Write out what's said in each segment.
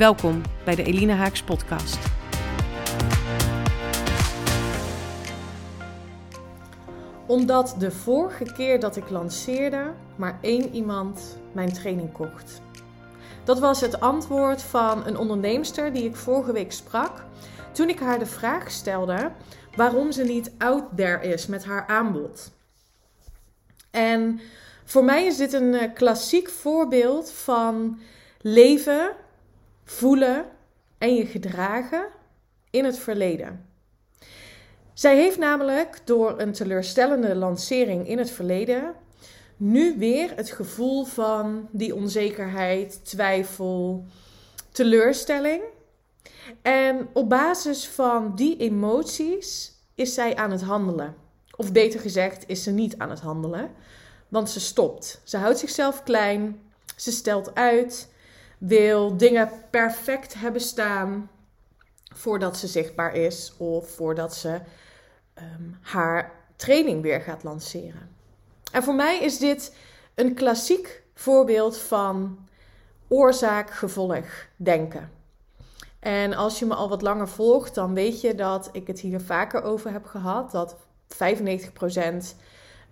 Welkom bij de Elina Haaks podcast. Omdat de vorige keer dat ik lanceerde, maar één iemand mijn training kocht. Dat was het antwoord van een onderneemster die ik vorige week sprak. Toen ik haar de vraag stelde waarom ze niet out there is met haar aanbod. En voor mij is dit een eh, klassiek voorbeeld van leven voelen en je gedragen in het verleden. Zij heeft namelijk door een teleurstellende lancering in het verleden nu weer het gevoel van die onzekerheid, twijfel, teleurstelling. En op basis van die emoties is zij aan het handelen. Of beter gezegd, is ze niet aan het handelen, want ze stopt. Ze houdt zichzelf klein, ze stelt uit wil dingen perfect hebben staan voordat ze zichtbaar is of voordat ze ehm, haar training weer gaat lanceren. En voor mij is dit een klassiek voorbeeld van oorzaak-gevolg denken. En als je me al wat langer volgt, dan weet je dat ik het hier vaker over heb gehad. Dat 95% um,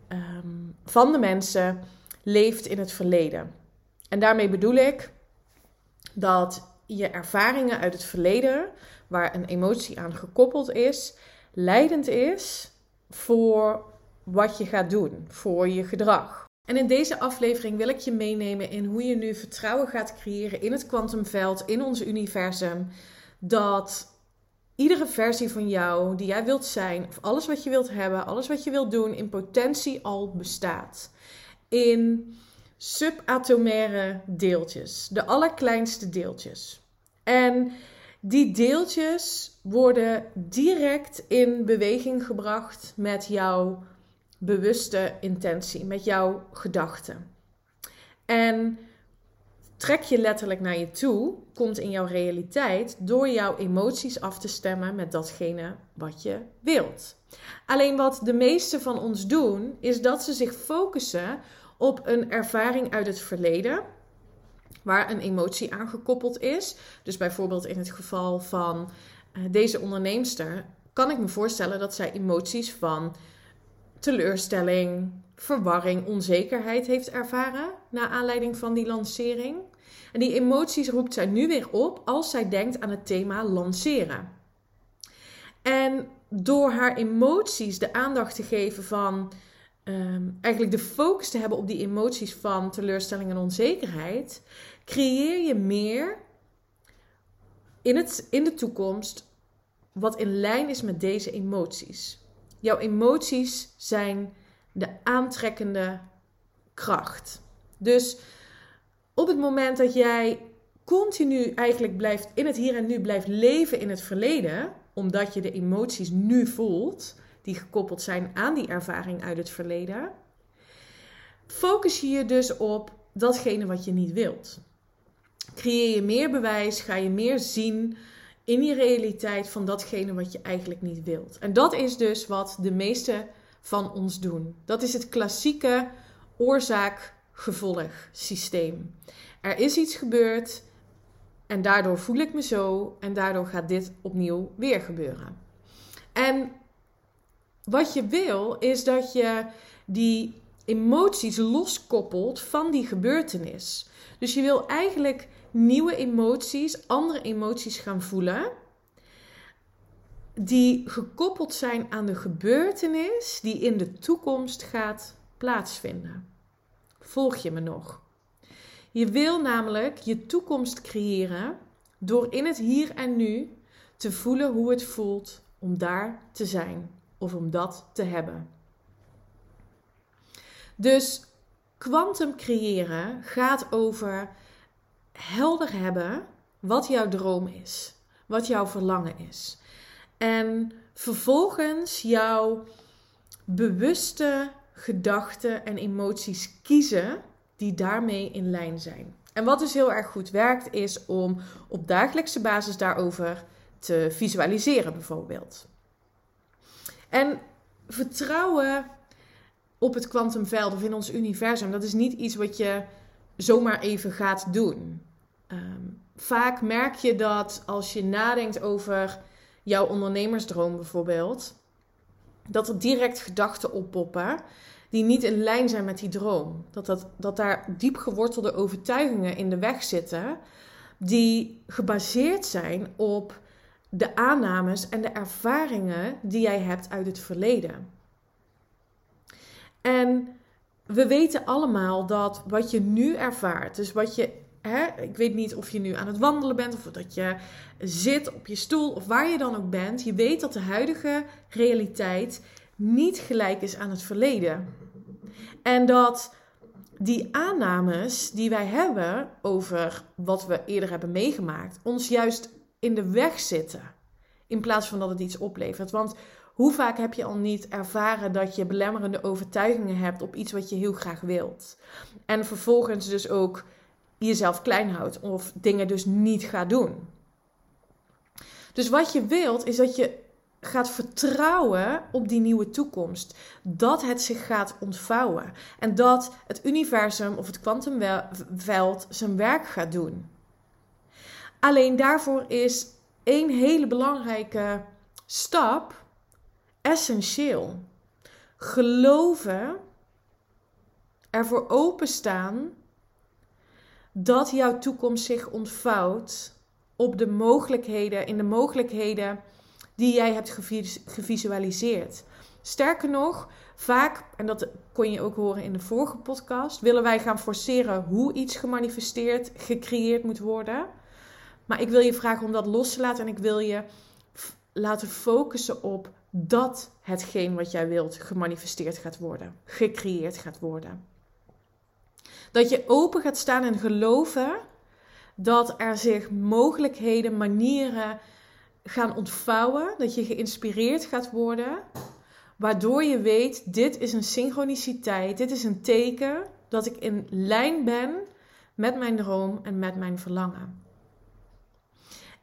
ehm, van de mensen leeft in het verleden. En daarmee bedoel ik dat je ervaringen uit het verleden, waar een emotie aan gekoppeld is, leidend is voor wat je gaat doen, voor je gedrag. En in deze aflevering wil ik je meenemen in hoe je nu vertrouwen gaat creëren in het kwantumveld, in ons universum, dat iedere versie van jou die jij wilt zijn, of alles wat je wilt hebben, alles wat je wilt doen, in potentie al bestaat. In subatomaire deeltjes, de allerkleinste deeltjes. En die deeltjes worden direct in beweging gebracht met jouw bewuste intentie, met jouw gedachten. En trek je letterlijk naar je toe, komt in jouw realiteit door jouw emoties af te stemmen met datgene wat je wilt. Alleen wat de meeste van ons doen, is dat ze zich focussen op een ervaring uit het verleden waar een emotie aan gekoppeld is. Dus bijvoorbeeld in het geval van uh, deze onderneemster kan ik me voorstellen dat zij emoties van teleurstelling, verwarring, onzekerheid heeft ervaren na aanleiding van die lancering. En die emoties roept zij nu weer op als zij denkt aan het thema lanceren. En door haar emoties de aandacht te geven van Ehm, eigenlijk de focus te hebben op die emoties van teleurstelling en onzekerheid, creëer je meer in, het, in de toekomst wat in lijn is met deze emoties. Jouw emoties zijn de aantrekkende kracht. Dus op het moment dat jij continu eigenlijk blijft in het hier en nu blijft leven in het verleden, omdat je de emoties nu voelt, die gekoppeld zijn aan die ervaring uit het verleden. Focus je je dus op datgene wat je niet wilt. Creëer je meer bewijs, ga je meer zien in je realiteit van datgene wat je eigenlijk niet wilt. En dat is dus wat de meeste van ons doen. Dat is het klassieke oorzaak-gevolg systeem. Er is iets gebeurd en daardoor voel ik me zo en daardoor gaat dit opnieuw weer gebeuren. En wat je wil is dat je die emoties loskoppelt van die gebeurtenis. Dus je wil eigenlijk nieuwe emoties, andere emoties gaan voelen. Die gekoppeld zijn aan de gebeurtenis die in de toekomst gaat plaatsvinden. Volg je me nog? Je wil namelijk je toekomst creëren door in het hier en nu te voelen hoe het voelt om daar te zijn of om dat te hebben. Dus kwantum creëren gaat over helder hebben wat jouw droom is, wat jouw verlangen is. En vervolgens jouw bewuste gedachten en emoties kiezen die daarmee in lijn zijn. En wat dus heel erg goed werkt, is om op dagelijkse basis daarover te visualiseren, bijvoorbeeld. En vertrouwen op het kwantumveld of in ons universum, dat is niet iets wat je zomaar even gaat doen. Ehm, vaak merk je dat als je nadenkt over jouw ondernemersdroom bijvoorbeeld, dat er direct gedachten oppoppen die niet in lijn zijn met die droom. Dat, dat, dat daar diep gewortelde overtuigingen in de weg zitten, die gebaseerd zijn op de aannames en de ervaringen die jij hebt uit het verleden. En we weten allemaal dat wat je nu ervaart, dus wat je, hè, ik weet niet of je nu aan het wandelen bent of dat je zit op je stoel of waar je dan ook bent, je weet dat de huidige realiteit niet gelijk is aan het verleden. En dat die aannames die wij hebben over wat we eerder hebben meegemaakt, ons juist in de weg zitten. In plaats van dat het iets oplevert. Want hoe vaak heb je al niet ervaren dat je belemmerende overtuigingen hebt op iets wat je heel graag wilt? En vervolgens dus ook jezelf klein houdt of dingen dus niet gaat doen. Dus wat je wilt is dat je gaat vertrouwen op die nieuwe toekomst. Dat het zich gaat ontvouwen. En dat het universum of het kwantumveld zijn werk gaat doen. Alleen daarvoor is één hele belangrijke stap essentieel. Geloven, ervoor openstaan dat jouw toekomst zich ontvouwt op de mogelijkheden, in de mogelijkheden die jij hebt gevisualiseerd. Sterker nog, vaak, en dat kon je ook horen in de vorige podcast, willen wij gaan forceren hoe iets gemanifesteerd, gecreëerd moet worden. Maar ik wil je vragen om dat los te laten en ik wil je laten focussen op dat hetgeen wat jij wilt gemanifesteerd gaat worden, gecreëerd gaat worden. Dat je open gaat staan en geloven dat er zich mogelijkheden, manieren gaan ontvouwen, dat je geïnspireerd gaat worden, waardoor je weet, dit is een synchroniciteit, dit is een teken dat ik in lijn ben met mijn droom en met mijn verlangen.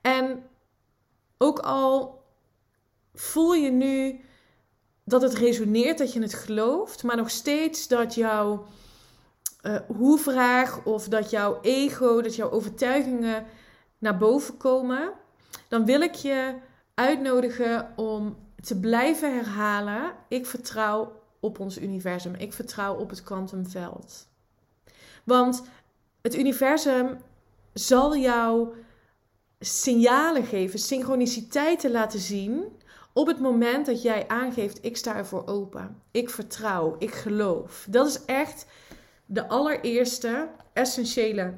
En ook al voel je nu dat het resoneert, dat je het gelooft, maar nog steeds dat jouw uh, hoe-vraag of dat jouw ego, dat jouw overtuigingen naar boven komen, dan wil ik je uitnodigen om te blijven herhalen: ik vertrouw op ons universum, ik vertrouw op het kwantumveld. Want het universum zal jou signalen geven, synchroniciteiten laten zien op het moment dat jij aangeeft: ik sta ervoor open, ik vertrouw, ik geloof. Dat is echt de allereerste essentiële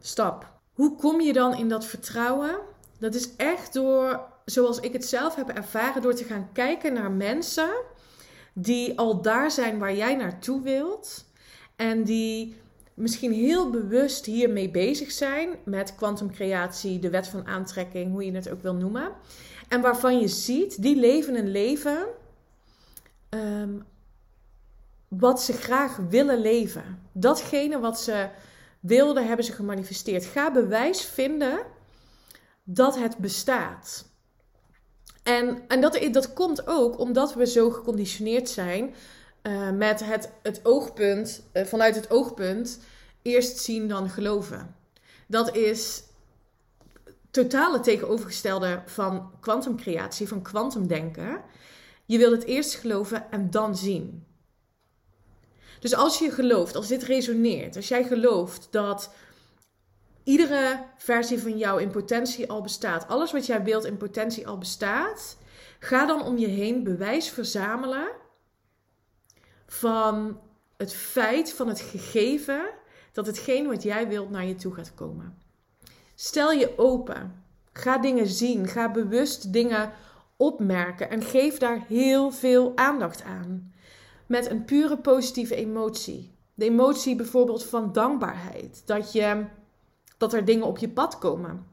stap. Hoe kom je dan in dat vertrouwen? Dat is echt door, zoals ik het zelf heb ervaren, door te gaan kijken naar mensen die al daar zijn waar jij naartoe wilt. En die misschien heel bewust hiermee bezig zijn met kwantumcreatie, de wet van aantrekking, hoe je het ook wil noemen. En waarvan je ziet, die leven een leven ehm, wat ze graag willen leven. Datgene wat ze wilden, hebben ze gemanifesteerd. Ga bewijs vinden dat het bestaat. En, en dat, dat komt ook omdat we zo geconditioneerd zijn uh, met het, het oogpunt, uh, vanuit het oogpunt, eerst zien dan geloven. Dat is totale tegenovergestelde van kwantumcreatie, van kwantumdenken. Je wil het eerst geloven en dan zien. Dus als je gelooft, als dit resoneert, als jij gelooft dat iedere versie van jou in potentie al bestaat, alles wat jij wilt in potentie al bestaat, ga dan om je heen bewijs verzamelen van het feit, van het gegeven dat hetgeen wat jij wilt naar je toe gaat komen. Stel je open. Ga dingen zien. Ga bewust dingen opmerken en geef daar heel veel aandacht aan. Met een pure positieve emotie. De emotie bijvoorbeeld van dankbaarheid. Dat, je, dat er dingen op je pad komen.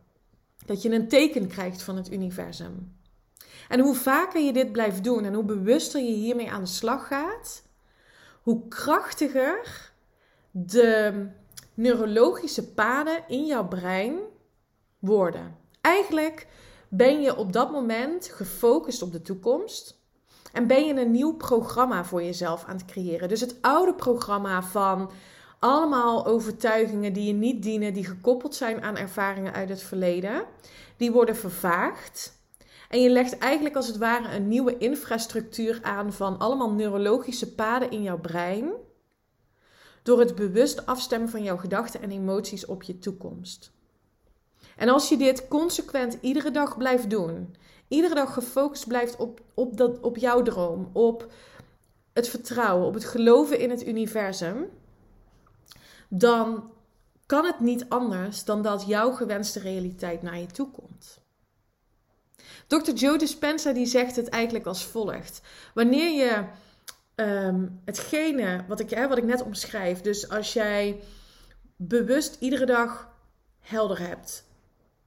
Dat je een teken krijgt van het universum. En hoe vaker je dit blijft doen en hoe bewuster je hiermee aan de slag gaat, hoe krachtiger de neurologische paden in jouw brein worden. Eigenlijk ben je op dat moment gefocust op de toekomst en ben je een nieuw programma voor jezelf aan het creëren. Dus het oude programma van allemaal overtuigingen die je niet dienen, die gekoppeld zijn aan ervaringen uit het verleden, die worden vervaagd. En je legt eigenlijk als het ware een nieuwe infrastructuur aan van allemaal neurologische paden in jouw brein. Door het bewust afstemmen van jouw gedachten en emoties op je toekomst. En als je dit consequent iedere dag blijft doen, iedere dag gefocust blijft op, op, dat, op jouw droom, op het vertrouwen, op het geloven in het universum, dan kan het niet anders dan dat jouw gewenste realiteit naar je toe komt. Dr. Joe Dispenza die zegt het eigenlijk als volgt. Wanneer je um, hetgene wat ik, hè, wat ik net omschrijf, dus als jij bewust iedere dag helder hebt,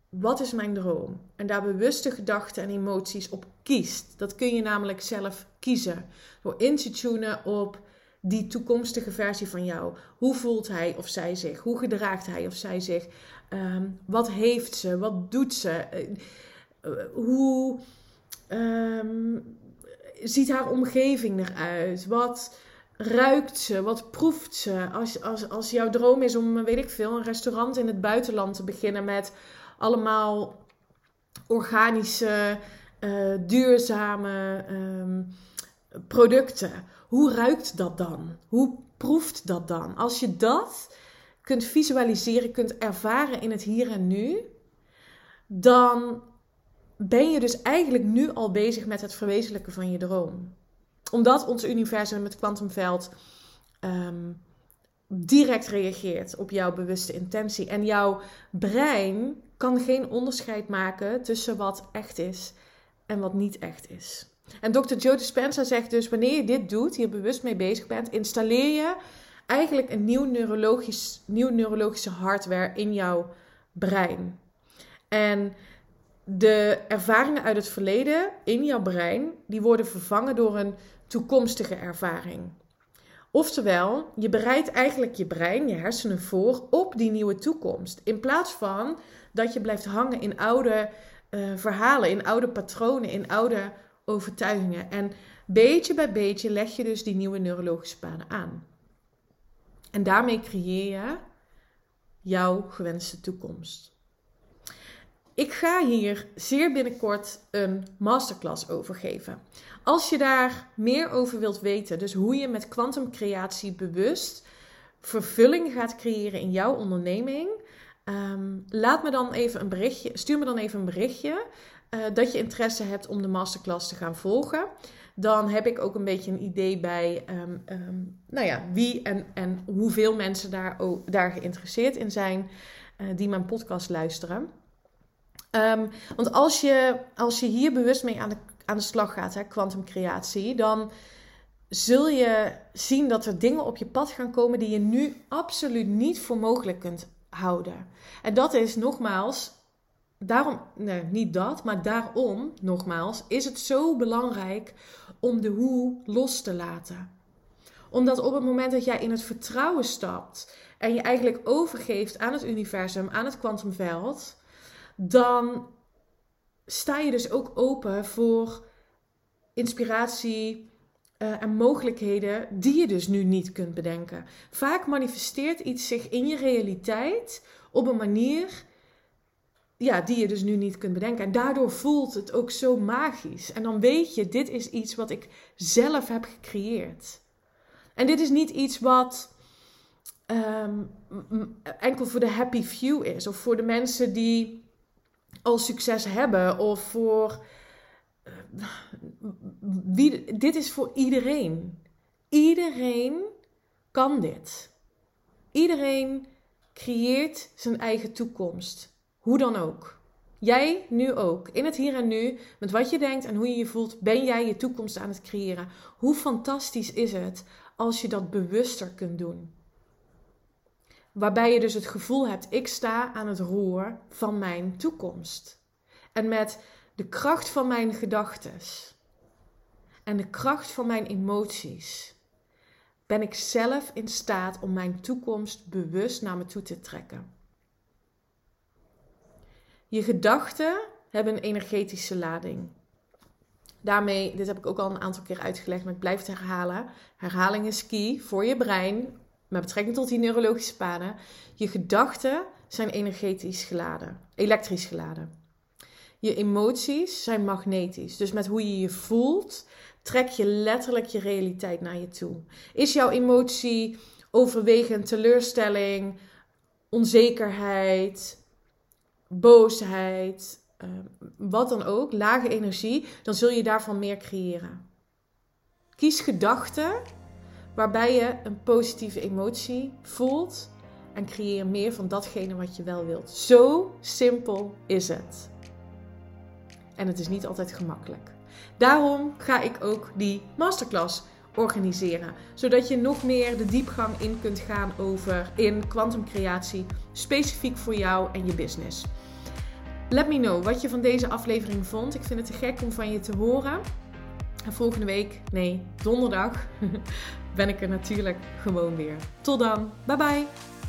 wat is mijn droom? En daar bewuste gedachten en emoties op kiest. Dat kun je namelijk zelf kiezen. Door in te tunen op die toekomstige versie van jou. Hoe voelt hij of zij zich? Hoe gedraagt hij of zij zich? Um, wat heeft ze? Wat doet ze? Uh, hoe um, ziet haar omgeving eruit? Wat ruikt ze? Wat proeft ze? Als, als, als jouw droom is om, weet ik veel, een restaurant in het buitenland te beginnen met allemaal organische, uh, duurzame um, producten. Hoe ruikt dat dan? Hoe proeft dat dan? Als je dat kunt visualiseren, kunt ervaren in het hier en nu, dan ben je dus eigenlijk nu al bezig met het verwezenlijken van je droom. Omdat ons universum met kwantumveld um, direct reageert op jouw bewuste intentie. En jouw brein kan geen onderscheid maken tussen wat echt is en wat niet echt is. En Dr. Joe Dispenza zegt dus: wanneer je dit doet, hier bewust mee bezig bent, installeer je eigenlijk een nieuw, neurologisch, nieuw neurologische hardware in jouw brein. En de ervaringen uit het verleden in jouw brein, die worden vervangen door een toekomstige ervaring. Oftewel, je bereidt eigenlijk je brein, je hersenen voor op die nieuwe toekomst. In plaats van dat je blijft hangen in oude uh, verhalen, in oude patronen, in oude overtuigingen. En beetje bij beetje leg je dus die nieuwe neurologische paden aan. En daarmee creëer je jouw gewenste toekomst. Ik ga hier zeer binnenkort een masterclass over geven. Als je daar meer over wilt weten, dus hoe je met kwantumcreatie bewust vervulling gaat creëren in jouw onderneming, ehm, laat me dan even een berichtje, stuur me dan even een berichtje uh, dat je interesse hebt om de masterclass te gaan volgen. Dan heb ik ook een beetje een idee bij um, um, nou ja, wie en, en hoeveel mensen daar, daar geïnteresseerd in zijn uh, die mijn podcast luisteren. Um, want als je, als je hier bewust mee aan de, aan de slag gaat, kwantumcreatie, dan zul je zien dat er dingen op je pad gaan komen die je nu absoluut niet voor mogelijk kunt houden. En dat is nogmaals daarom, nee, niet dat, maar daarom, nogmaals, is het zo belangrijk om de hoe los te laten. Omdat op het moment dat jij in het vertrouwen stapt en je eigenlijk overgeeft aan het universum, aan het kwantumveld, dan sta je dus ook open voor inspiratie uh, en mogelijkheden die je dus nu niet kunt bedenken. Vaak manifesteert iets zich in je realiteit op een manier ja, die je dus nu niet kunt bedenken. En daardoor voelt het ook zo magisch. En dan weet je, dit is iets wat ik zelf heb gecreëerd. En dit is niet iets wat um, enkel voor de happy few is. Of voor de mensen die al succes hebben. Of voor. Uh, wie, dit is voor iedereen. Iedereen kan dit. Iedereen creëert zijn eigen toekomst. Hoe dan ook. Jij nu ook. In het hier en nu, met wat je denkt en hoe je je voelt, ben jij je toekomst aan het creëren. Hoe fantastisch is het als je dat bewuster kunt doen? Waarbij je dus het gevoel hebt, ik sta aan het roer van mijn toekomst. En met de kracht van mijn gedachten en de kracht van mijn emoties ben ik zelf in staat om mijn toekomst bewust naar me toe te trekken. Je gedachten hebben een energetische lading. Daarmee, dit heb ik ook al een aantal keer uitgelegd, maar ik blijf het herhalen. Herhaling is key voor je brein, met betrekking tot die neurologische paden. Je gedachten zijn energetisch geladen, elektrisch geladen. Je emoties zijn magnetisch. Dus met hoe je je voelt, trek je letterlijk je realiteit naar je toe. Is jouw emotie overwegend teleurstelling, onzekerheid, boosheid, uh, wat dan ook, lage energie, dan zul je daarvan meer creëren. Kies gedachten waarbij je een positieve emotie voelt en creëer meer van datgene wat je wel wilt. Zo simpel is het. En het is niet altijd gemakkelijk. Daarom ga ik ook die masterclass organiseren. Zodat je nog meer de diepgang in kunt gaan over in kwantumcreatie, specifiek voor jou en je business. Let me know wat je van deze aflevering vond. Ik vind het te gek om van je te horen. En volgende week, nee, donderdag, ben ik er natuurlijk gewoon weer. Tot dan. Bye bye.